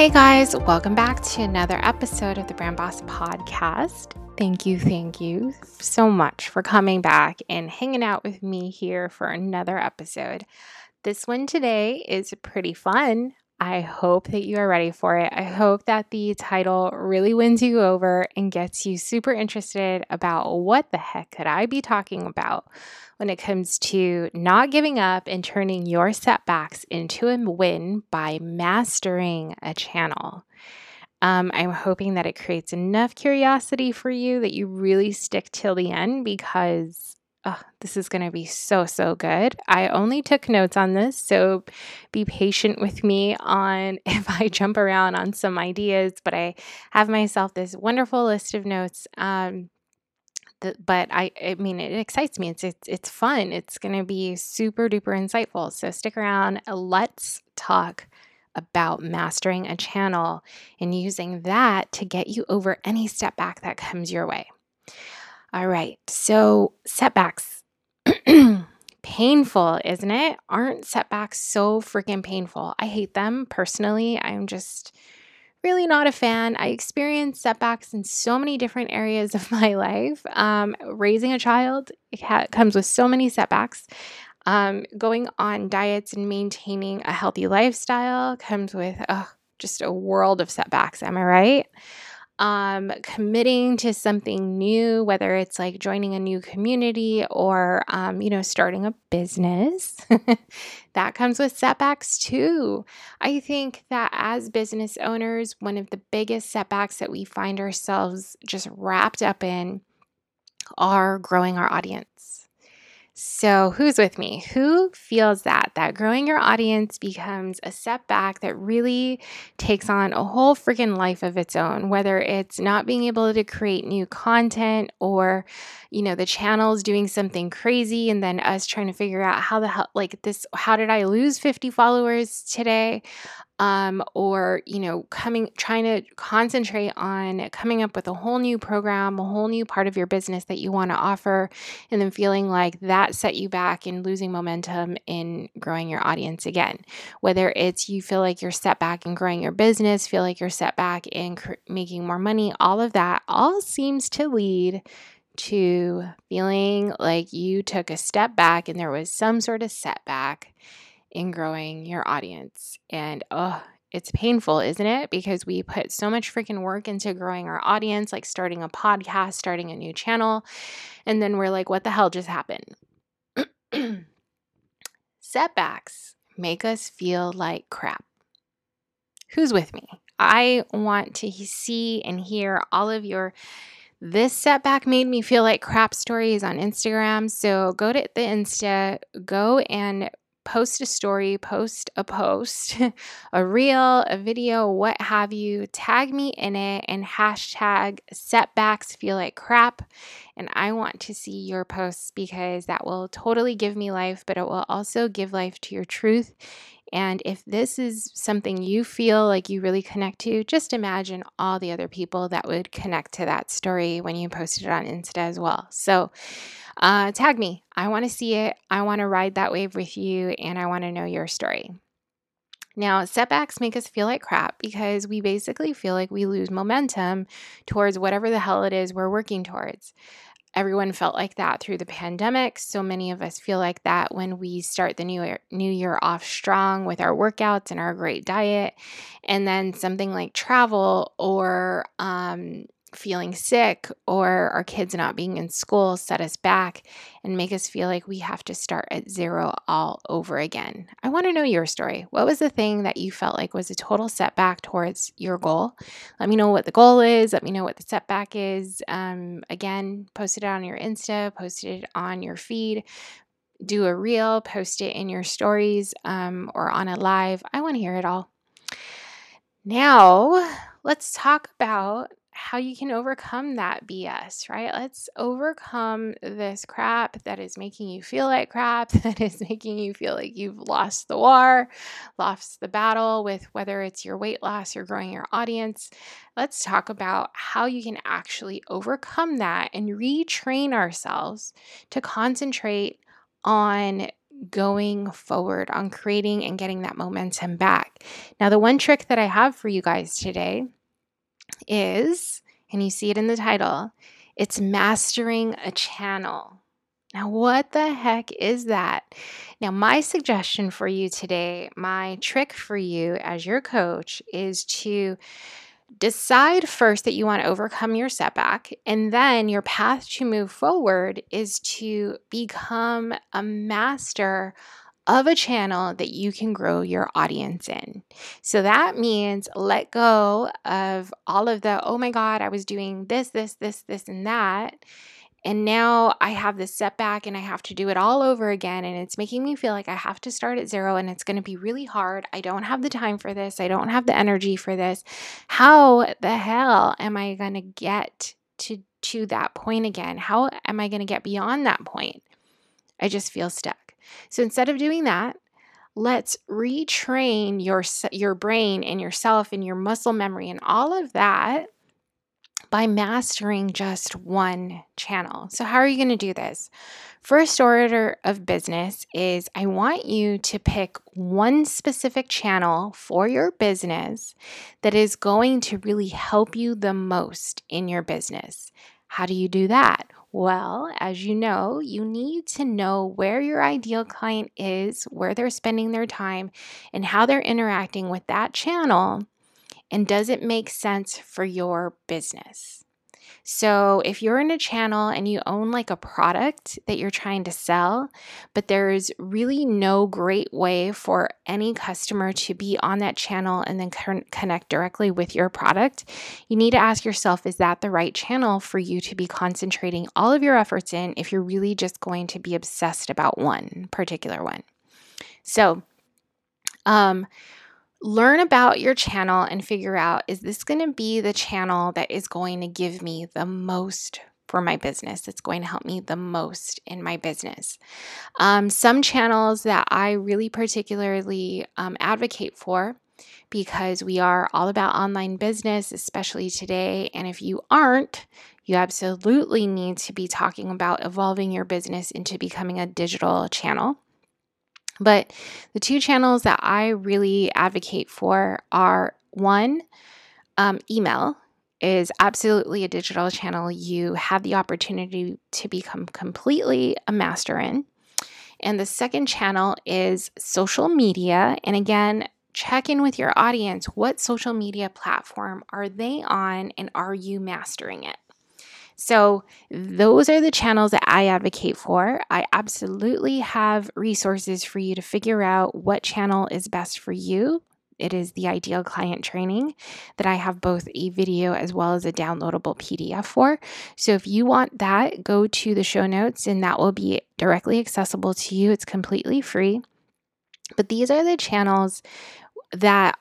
Hey guys, welcome back to another episode of the Brand Boss podcast. Thank you, thank you so much for coming back and hanging out with me here for another episode. This one today is pretty fun. I hope that you are ready for it. I hope that the title really wins you over and gets you super interested about what the heck could I be talking about when it comes to not giving up and turning your setbacks into a win by mastering a channel. Um, I'm hoping that it creates enough curiosity for you that you really stick till the end because oh, this is going to be so, so good. I only took notes on this, so be patient with me on if I jump around on some ideas, but I have myself this wonderful list of notes. Um, but I, I mean, it excites me. It's it's, it's fun. It's going to be super duper insightful. So stick around. Let's talk about mastering a channel and using that to get you over any step back that comes your way. All right. So, setbacks. painful, isn't it? Aren't setbacks so freaking painful? I hate them personally. I'm just really not a fan. I experience setbacks in so many different areas of my life. Um, raising a child ha- comes with so many setbacks. Um, going on diets and maintaining a healthy lifestyle comes with just a world of setbacks. Am I right? Um, committing to something new, whether it's like joining a new community or, um, you know, starting a business, that comes with setbacks too. I think that as business owners, one of the biggest setbacks that we find ourselves just wrapped up in are growing our audience. So, who's with me? Who feels that? That growing your audience becomes a setback that really takes on a whole freaking life of its own, whether it's not being able to create new content or, you know, the channel's doing something crazy and then us trying to figure out how the hell, like this, how did I lose 50 followers today? Um, or you know coming trying to concentrate on coming up with a whole new program a whole new part of your business that you want to offer and then feeling like that set you back and losing momentum in growing your audience again. Whether it's you feel like you're set back in growing your business feel like you're set back in cr- making more money all of that all seems to lead to feeling like you took a step back and there was some sort of setback in growing your audience. And oh, it's painful, isn't it? Because we put so much freaking work into growing our audience, like starting a podcast, starting a new channel. And then we're like, what the hell just happened? Setbacks make us feel like crap. Who's with me? I want to see and hear all of your this setback made me feel like crap stories on Instagram. So go to the Insta, go and post a story, post a post, a reel, a video, what have you. Tag me in it and hashtag setbacks feel like crap. And I want to see your posts because that will totally give me life, but it will also give life to your truth. And if this is something you feel like you really connect to, just imagine all the other people that would connect to that story when you posted it on Insta as well. So, uh, tag me. I want to see it. I want to ride that wave with you, and I want to know your story. Now, setbacks make us feel like crap because we basically feel like we lose momentum towards whatever the hell it is we're working towards. Everyone felt like that through the pandemic. So many of us feel like that when we start the new year, new year off strong with our workouts and our great diet. And then something like travel or um, feeling sick or our kids not being in school set us back and make us feel like we have to start at zero all over again. I want to know your story. What was the thing that you felt like was a total setback towards your goal? Let me know what the goal is. Let me know what the setback is. Um, again, post it on your Insta, post it on your feed. Do a reel, post it in your stories um, or on a live. I want to hear it all. Now, let's talk about how you can overcome that BS, right? Let's overcome this crap that is making you feel like crap, that is making you feel like you've lost the war, lost the battle with whether it's your weight loss or growing your audience. Let's talk about how you can actually overcome that and retrain ourselves to concentrate on going forward, on creating and getting that momentum back. Now, the one trick that I have for you guys today is, and you see it in the title, it's mastering a channel. Now, what the heck is that? Now, my suggestion for you today, my trick for you as your coach is to decide first that you want to overcome your setback, and then your path to move forward is to become a master of a channel that you can grow your audience in. So that means let go of all of the, oh my God, I was doing this, this, this, this, and that. And now I have this setback and I have to do it all over again. And it's making me feel like I have to start at zero and it's going to be really hard. I don't have the time for this. I don't have the energy for this. How the hell am I going to get to, to that point again? How am I going to get beyond that point? I just feel stuck. So instead of doing that, let's retrain your your brain and yourself and your muscle memory and all of that by mastering just one channel. So how are you going to do this? First order of business is I want you to pick one specific channel for your business that is going to really help you the most in your business. How do you do that? Well, as you know, you need to know where your ideal client is, where they're spending their time, and how they're interacting with that channel. And does it make sense for your business? So, if you're in a channel and you own like a product that you're trying to sell, but there's really no great way for any customer to be on that channel and then con- connect directly with your product, you need to ask yourself is that the right channel for you to be concentrating all of your efforts in if you're really just going to be obsessed about one particular one? So, um, learn about your channel and figure out is this going to be the channel that is going to give me the most for my business that's going to help me the most in my business? Um, some channels that i really particularly um, advocate for because we are all about online business especially today and if you aren't you absolutely need to be talking about evolving your business into becoming a digital channel but the two channels that I really advocate for are one, um, email is absolutely a digital channel you have the opportunity to become completely a master in. And the second channel is social media. And again, check in with your audience. What social media platform are they on and are you mastering it? So, those are the channels that I advocate for. I absolutely have resources for you to figure out what channel is best for you. It is the ideal client training that I have both a video as well as a downloadable PDF for. So, if you want that, go to the show notes and that will be directly accessible to you. It's completely free. But these are the channels that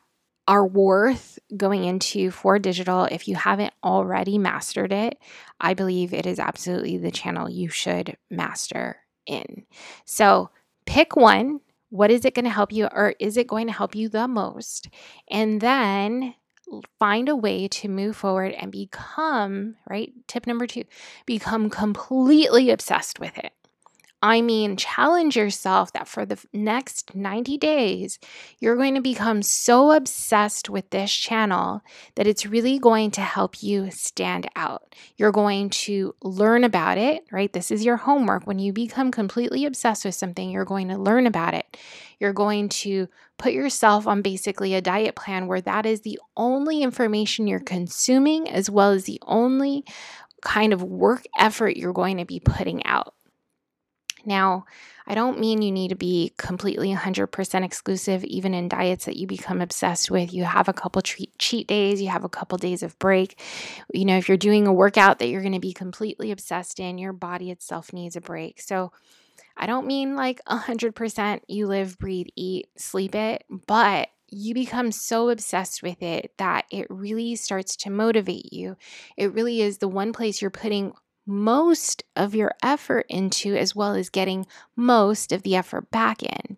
are worth going into for digital if you haven't already mastered it. I believe it is absolutely the channel you should master in. So pick one. What is it going to help you, or is it going to help you the most? And then find a way to move forward and become, right? Tip number two, become completely obsessed with it. I mean, challenge yourself that for the next 90 days, you're going to become so obsessed with this channel that it's really going to help you stand out. You're going to learn about it, right? This is your homework. When you become completely obsessed with something, you're going to learn about it. You're going to put yourself on basically a diet plan where that is the only information you're consuming, as well as the only kind of work effort you're going to be putting out. Now, I don't mean you need to be completely 100% exclusive, even in diets that you become obsessed with. You have a couple treat, cheat days, you have a couple days of break. You know, if you're doing a workout that you're going to be completely obsessed in, your body itself needs a break. So, I don't mean like 100% you live, breathe, eat, sleep it, but you become so obsessed with it that it really starts to motivate you. It really is the one place you're putting most of your effort into, as well as getting most of the effort back in.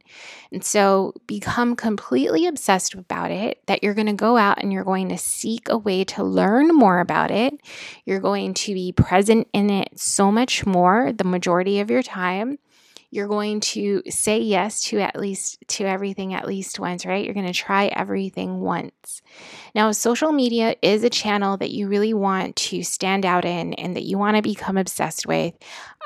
And so become completely obsessed about it that you're going to go out and you're going to seek a way to learn more about it. You're going to be present in it so much more the majority of your time you're going to say yes to at least to everything at least once, right? You're going to try everything once. Now, social media is a channel that you really want to stand out in and that you want to become obsessed with.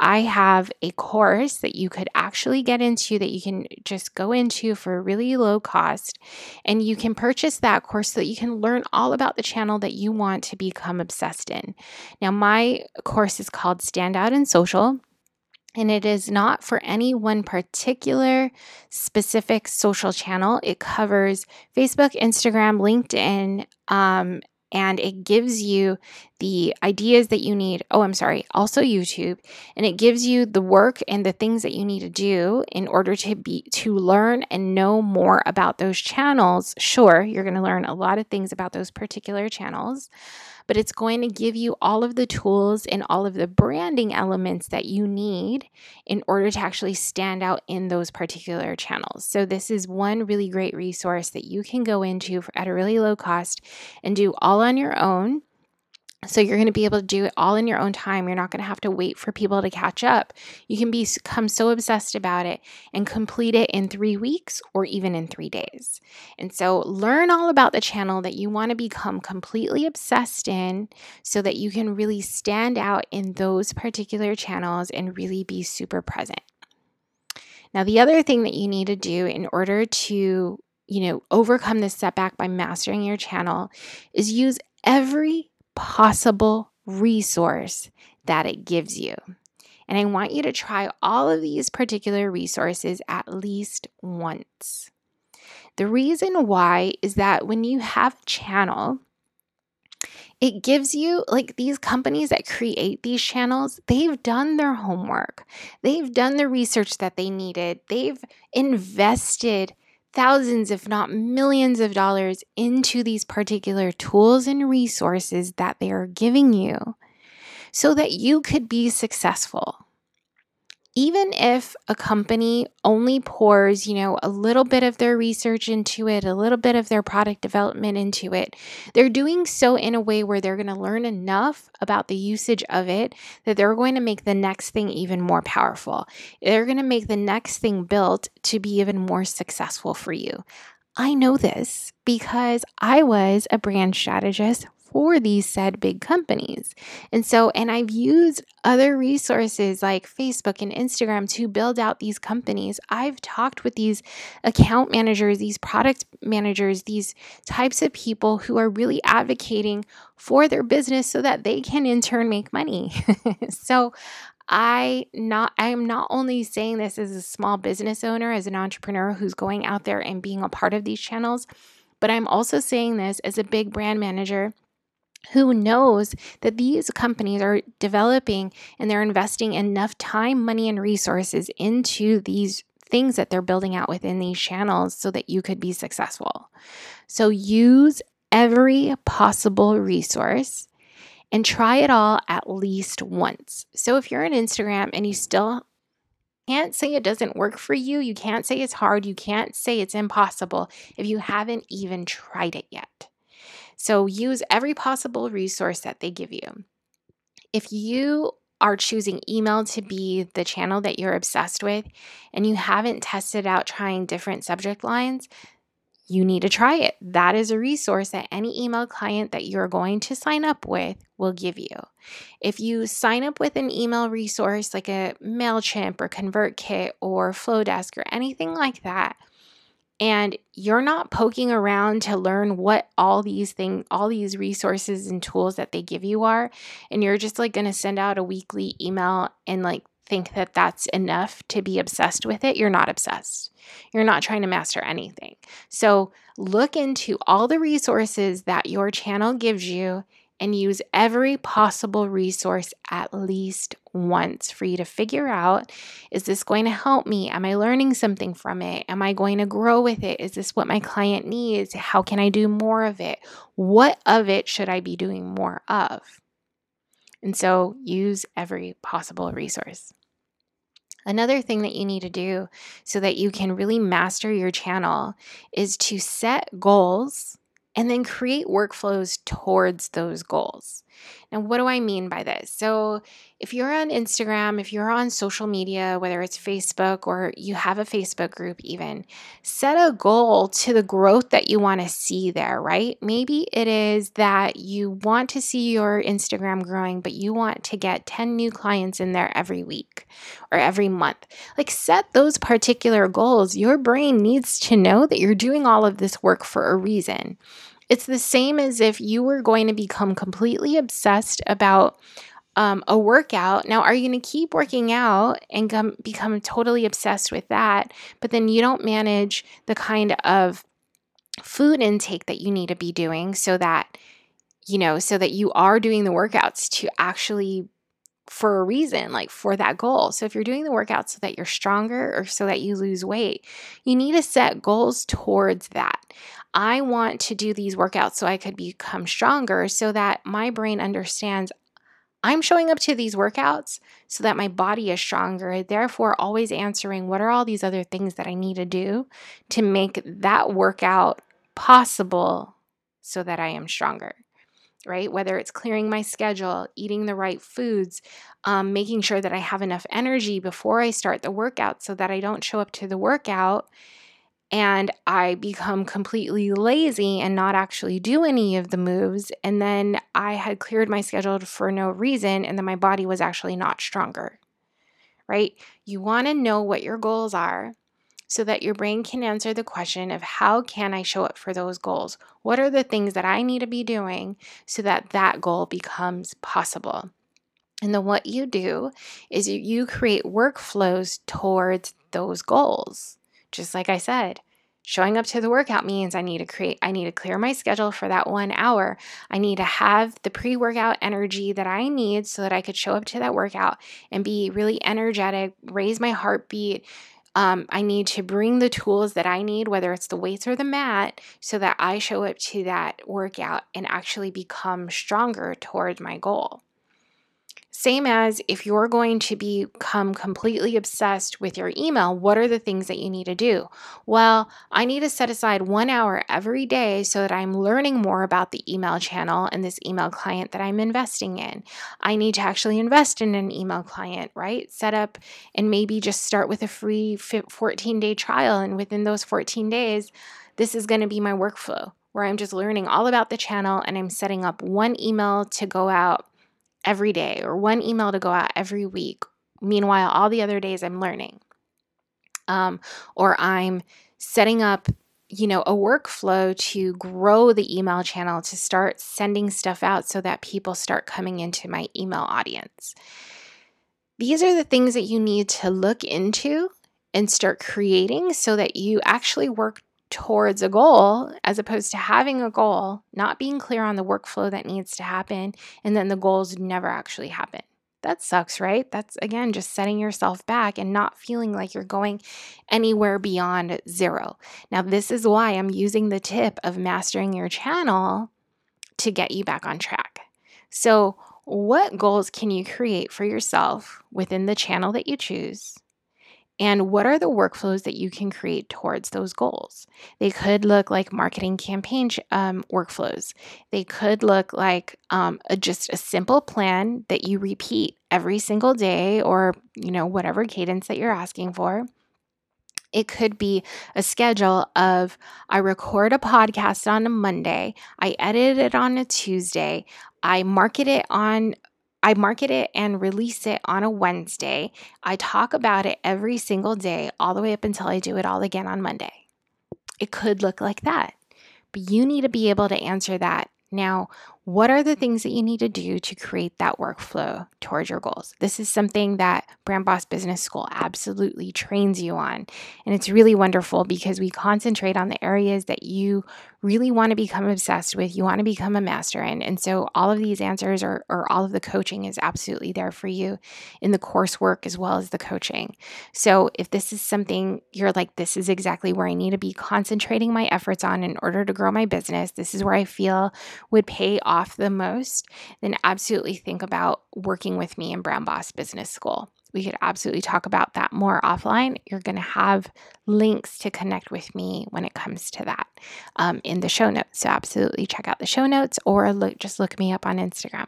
I have a course that you could actually get into that you can just go into for a really low cost. And you can purchase that course so that you can learn all about the channel that you want to become obsessed in. Now, my course is called Stand Out in Social and it is not for any one particular specific social channel. It covers Facebook, Instagram, LinkedIn, um, and it gives you the ideas that you need. Oh, I'm sorry, also YouTube, and it gives you the work and the things that you need to do in order to be to learn and know more about those channels. Sure, you're going to learn a lot of things about those particular channels, but it's going to give you all of the tools and all of the branding elements that you need in order to actually stand out in those particular channels. So, this is one really great resource that you can go into at a really low cost and do all on your own so you're going to be able to do it all in your own time. You're not going to have to wait for people to catch up. You can become so obsessed about it and complete it in three weeks or even in three days. And so learn all about the channel that you want to become completely obsessed in so that you can really stand out in those particular channels and really be super present. Now, the other thing that you need to do in order to you know, overcome this setback by mastering your channel is use every possible resource that it gives you. And I want you to try all of these particular resources at least once. The reason why is that when you have a channel, it gives you like these companies that create these channels, they've done their homework. They've done the research that they needed. They've invested thousands, if not millions of dollars into these particular tools and resources that they are giving you so that you could be successful even if a company only pours, you know, a little bit of their research into it, a little bit of their product development into it, they're doing so in a way where they're going to learn enough about the usage of it that they're going to make the next thing even more powerful. They're going to make the next thing built to be even more successful for you. I know this because I was a brand strategist for these said big companies. And so, and I've used other resources like Facebook and Instagram to build out these companies. I've talked with these account managers, these product managers, these types of people who are really advocating for their business so that they can in turn make money. so, I not I am not only saying this as a small business owner, as an entrepreneur who's going out there and being a part of these channels, but I'm also saying this as a big brand manager who knows that these companies are developing and they're investing enough time, money, and resources into these things that they're building out within these channels so that you could be successful. So use every possible resource and try it all at least once. So if you're on Instagram and you still can't say it doesn't work for you, you can't say it's hard, you can't say it's impossible if you haven't even tried it yet. So use every possible resource that they give you. If you are choosing email to be the channel that you're obsessed with and you haven't tested out trying different subject lines, you need to try it. That is a resource that any email client that you're going to sign up with will give you. If you sign up with an email resource like a MailChimp or ConvertKit or Flodesk or anything like that, and you're not poking around to learn what all these things all these resources and tools that they give you are and you're just like going to send out a weekly email and like think that that's enough to be obsessed with it you're not obsessed. You're not trying to master anything. So look into all the resources that your channel gives you and use every possible resource at least once for you to figure out is this going to help me? Am I learning something from it? Am I going to grow with it? Is this what my client needs? How can I do more of it? What of it should I be doing more of? And so use every possible resource. Another thing that you need to do so that you can really master your channel is to set goals and then create workflows towards those goals. Now, what do I mean by this? So, if you're on Instagram, if you're on social media, whether it's Facebook or you have a Facebook group, even set a goal to the growth that you want to see there, right? Maybe it is that you want to see your Instagram growing, but you want to get 10 new clients in there every week or every month. Like, set those particular goals. Your brain needs to know that you're doing all of this work for a reason. It's the same as if you were going to become completely obsessed about um, a workout. Now, are you going to keep working out and come, become totally obsessed with that, but then you don't manage the kind of food intake that you need to be doing so that, you know, so that you are doing the workouts to actually for a reason, like for that goal. So if you're doing the workout so that you're stronger or so that you lose weight, you need to set goals towards that. I want to do these workouts so I could become stronger so that my brain understands I'm showing up to these workouts so that my body is stronger, therefore, always answering what are all these other things that I need to do to make that workout possible so that I am stronger right? Whether it's clearing my schedule, eating the right foods, um, making sure that I have enough energy before I start the workout so that I don't show up to the workout and I become completely lazy and not actually do any of the moves. And then I had cleared my schedule for no reason, and then my body was actually not stronger, right? You want to know what your goals are so that your brain can answer the question of how can I show up for those goals? What are the things that I need to be doing so that that goal becomes possible? And then what you do is you create workflows towards those goals. Just like I said, showing up to the workout means I need to create, I need to clear my schedule for that one hour. I need to have the pre workout energy that I need so that I could show up to that workout and be really energetic, raise my heartbeat, um, I need to bring the tools that I need, whether it's the weights or the mat, so that I show up to that workout and actually become stronger towards my goal. Same as if you're going to become completely obsessed with your email, what are the things that you need to do? Well, I need to set aside one hour every day so that I'm learning more about the email channel and this email client that I'm investing in. I need to actually invest in an email client, right? Set up and maybe just start with a free 14 day trial. And within those 14 days, this is going to be my workflow where I'm just learning all about the channel and I'm setting up one email to go out every day or one email to go out every week. Meanwhile, all the other days I'm learning. Um, or I'm setting up, you know, a workflow to grow the email channel to start sending stuff out so that people start coming into my email audience. These are the things that you need to look into and start creating so that you actually work towards a goal as opposed to having a goal, not being clear on the workflow that needs to happen, and then the goals never actually happen. That sucks, right? That's again just setting yourself back and not feeling like you're going anywhere beyond zero. Now, this is why I'm using the tip of mastering your channel to get you back on track. So, what goals can you create for yourself within the channel that you choose? And what are the workflows that you can create towards those goals? They could look like marketing campaign um, workflows. They could look like um, a, just a simple plan that you repeat every single day or, you know, whatever cadence that you're asking for. It could be a schedule of I record a podcast on a Monday, I edit it on a Tuesday, I market it on I market it and release it on a Wednesday. I talk about it every single day, all the way up until I do it all again on Monday. It could look like that, but you need to be able to answer that. Now, what are the things that you need to do to create that workflow towards your goals? This is something that Brand Boss Business School absolutely trains you on. And it's really wonderful because we concentrate on the areas that you really want to become obsessed with, you want to become a master in. And so all of these answers or, or all of the coaching is absolutely there for you in the coursework as well as the coaching. So if this is something you're like, this is exactly where I need to be concentrating my efforts on in order to grow my business, this is where I feel would pay off the most, then absolutely think about working with me in Brand Boss Business School we could absolutely talk about that more offline. You're going to have links to connect with me when it comes to that um, in the show notes. So absolutely check out the show notes or look, just look me up on Instagram.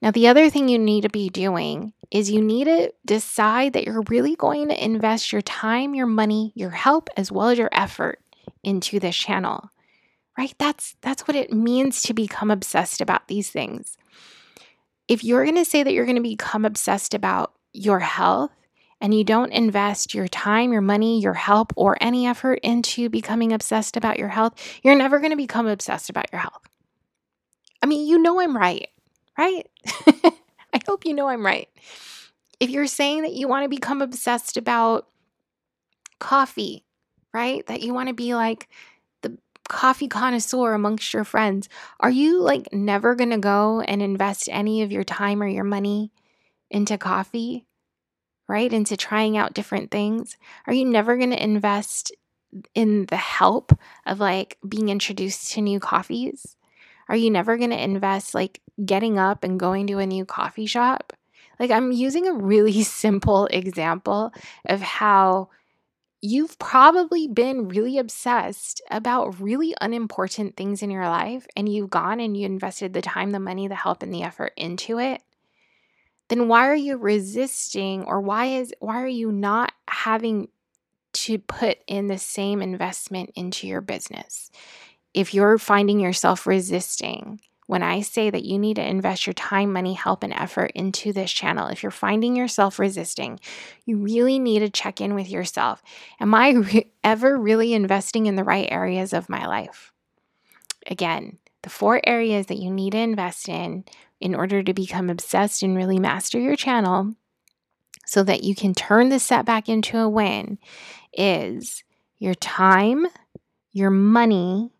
Now, the other thing you need to be doing is you need to decide that you're really going to invest your time, your money, your help, as well as your effort into this channel. Right? That's that's what it means to become obsessed about these things. If you're going to say that you're going to become obsessed about your health and you don't invest your time, your money, your help, or any effort into becoming obsessed about your health, you're never going to become obsessed about your health. I mean, you know I'm right, right? I hope you know I'm right. If you're saying that you want to become obsessed about coffee, right? That you want to be like coffee connoisseur amongst your friends, are you like never going to go and invest any of your time or your money into coffee? right? Into trying out different things? Are you never going to invest in the help of like being introduced to new coffees? Are you never going to invest like getting up and going to a new coffee shop? Like, I'm using a really simple example of how you've probably been really obsessed about really unimportant things in your life and you've gone and you invested the time, the money, the help, and the effort into it then why are you resisting or why is why are you not having to put in the same investment into your business? If you're finding yourself resisting when I say that you need to invest your time, money, help, and effort into this channel, if you're finding yourself resisting, you really need to check in with yourself. Am I re- ever really investing in the right areas of my life? Again, the four areas that you need to invest in in order to become obsessed and really master your channel so that you can turn the setback into a win is your time, your money,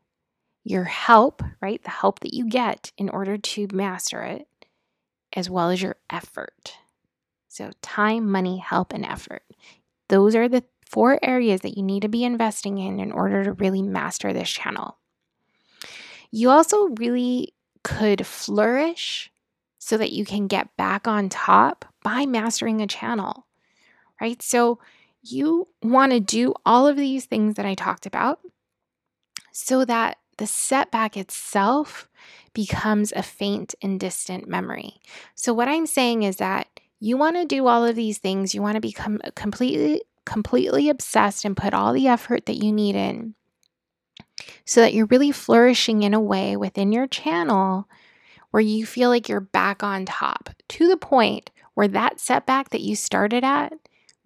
your help, right? The help that you get in order to master it, as well as your effort. So, time, money, help, and effort. Those are the four areas that you need to be investing in in order to really master this channel. You also really could flourish so that you can get back on top by mastering a channel, right? So you want to do all of these things that I talked about so that the setback itself becomes a faint and distant memory. So what I'm saying is that you want to do all of these things, you want to become completely completely obsessed and put all the effort that you need in so that you're really flourishing in a way within your channel where you feel like you're back on top to the point where that setback that you started at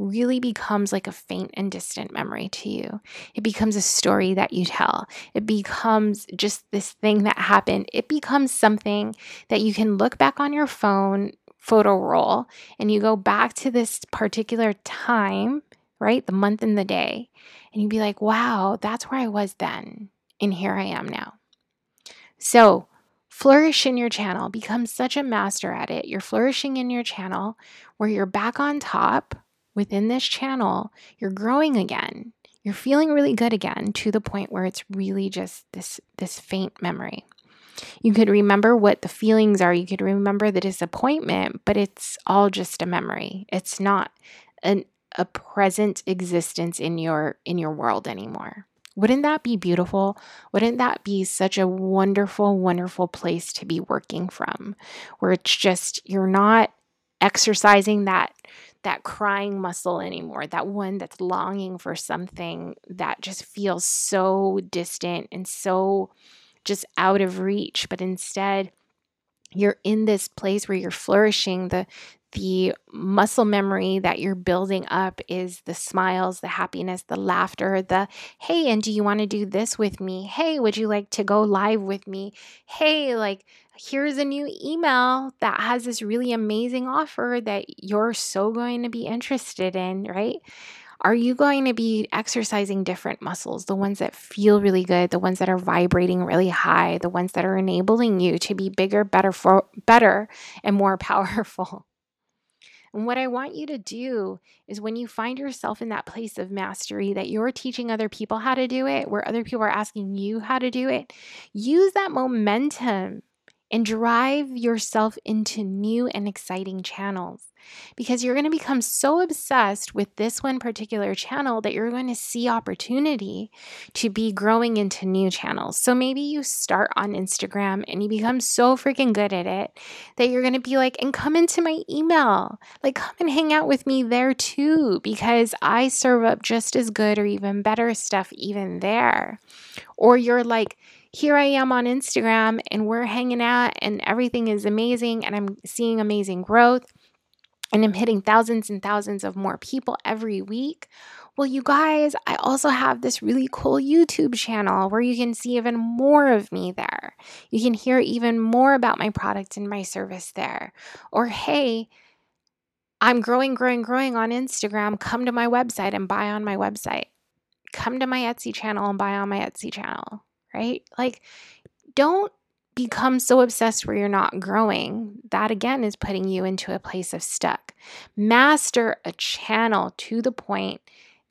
really becomes like a faint and distant memory to you. It becomes a story that you tell. It becomes just this thing that happened. It becomes something that you can look back on your phone photo roll and you go back to this particular time, right? The month and the day. And you'd be like, wow, that's where I was then. And here I am now. So, flourish in your channel, become such a master at it. You're flourishing in your channel where you're back on top within this channel. You're growing again. You're feeling really good again to the point where it's really just this this faint memory. You could remember what the feelings are. You could remember the disappointment, but it's all just a memory. It's not an a present existence in your in your world anymore. Wouldn't that be beautiful? Wouldn't that be such a wonderful, wonderful place to be working from? Where it's just you're not exercising that that crying muscle anymore, that one that's longing for something that just feels so distant and so just out of reach, but instead you're in this place where you're flourishing the the muscle memory that you're building up is the smiles, the happiness, the laughter, the hey, and do you want to do this with me? Hey, would you like to go live with me? Hey, like, here's a new email that has this really amazing offer that you're so going to be interested in, right? Are you going to be exercising different muscles, the ones that feel really good, the ones that are vibrating really high, the ones that are enabling you to be bigger, better, for, better, and more powerful? And what I want you to do is when you find yourself in that place of mastery that you're teaching other people how to do it, where other people are asking you how to do it, use that momentum and drive yourself into new and exciting channels because you're going to become so obsessed with this one particular channel that you're going to see opportunity to be growing into new channels. So maybe you start on Instagram and you become so freaking good at it that you're going to be like, and come into my email. Like, come and hang out with me there too, because I serve up just as good or even better stuff even there. Or you're like, here I am on Instagram and we're hanging out and everything is amazing and I'm seeing amazing growth and I'm hitting thousands and thousands of more people every week. Well, you guys, I also have this really cool YouTube channel where you can see even more of me there. You can hear even more about my product and my service there. Or, hey, I'm growing, growing, growing on Instagram. Come to my website and buy on my website. Come to my Etsy channel and buy on my Etsy channel right? Like, don't become so obsessed where you're not growing. That again is putting you into a place of stuck. Master a channel to the point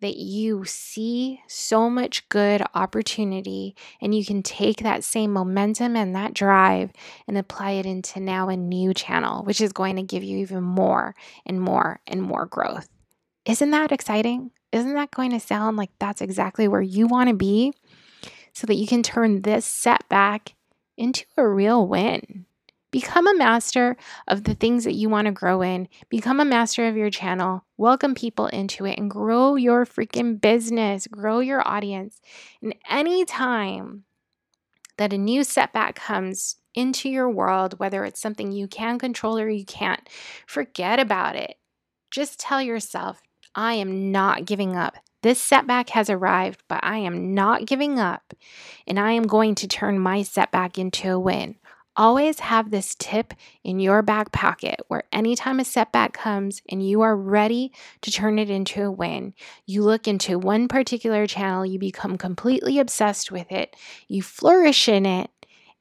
that you see so much good opportunity and you can take that same momentum and that drive and apply it into now a new channel, which is going to give you even more and more and more growth. Isn't that exciting? Isn't that going to sound like that's exactly where you want to be? So that you can turn this setback into a real win. Become a master of the things that you want to grow in. Become a master of your channel. Welcome people into it and grow your freaking business, grow your audience. And anytime that a new setback comes into your world, whether it's something you can control or you can't, forget about it. Just tell yourself, I am not giving up. This setback has arrived, but I am not giving up, and I am going to turn my setback into a win. Always have this tip in your back pocket where anytime a setback comes and you are ready to turn it into a win, you look into one particular channel, you become completely obsessed with it, you flourish in it,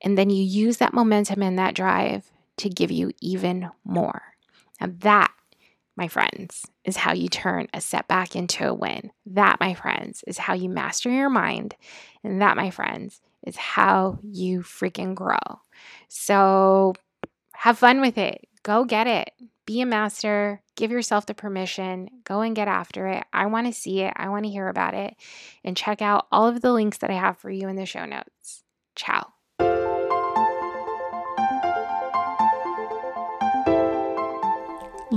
and then you use that momentum and that drive to give you even more. Now, that my friends, is how you turn a setback into a win. That, my friends, is how you master your mind. And that, my friends, is how you freaking grow. So have fun with it. Go get it. Be a master. Give yourself the permission. Go and get after it. I want to see it. I want to hear about it. And check out all of the links that I have for you in the show notes. Ciao.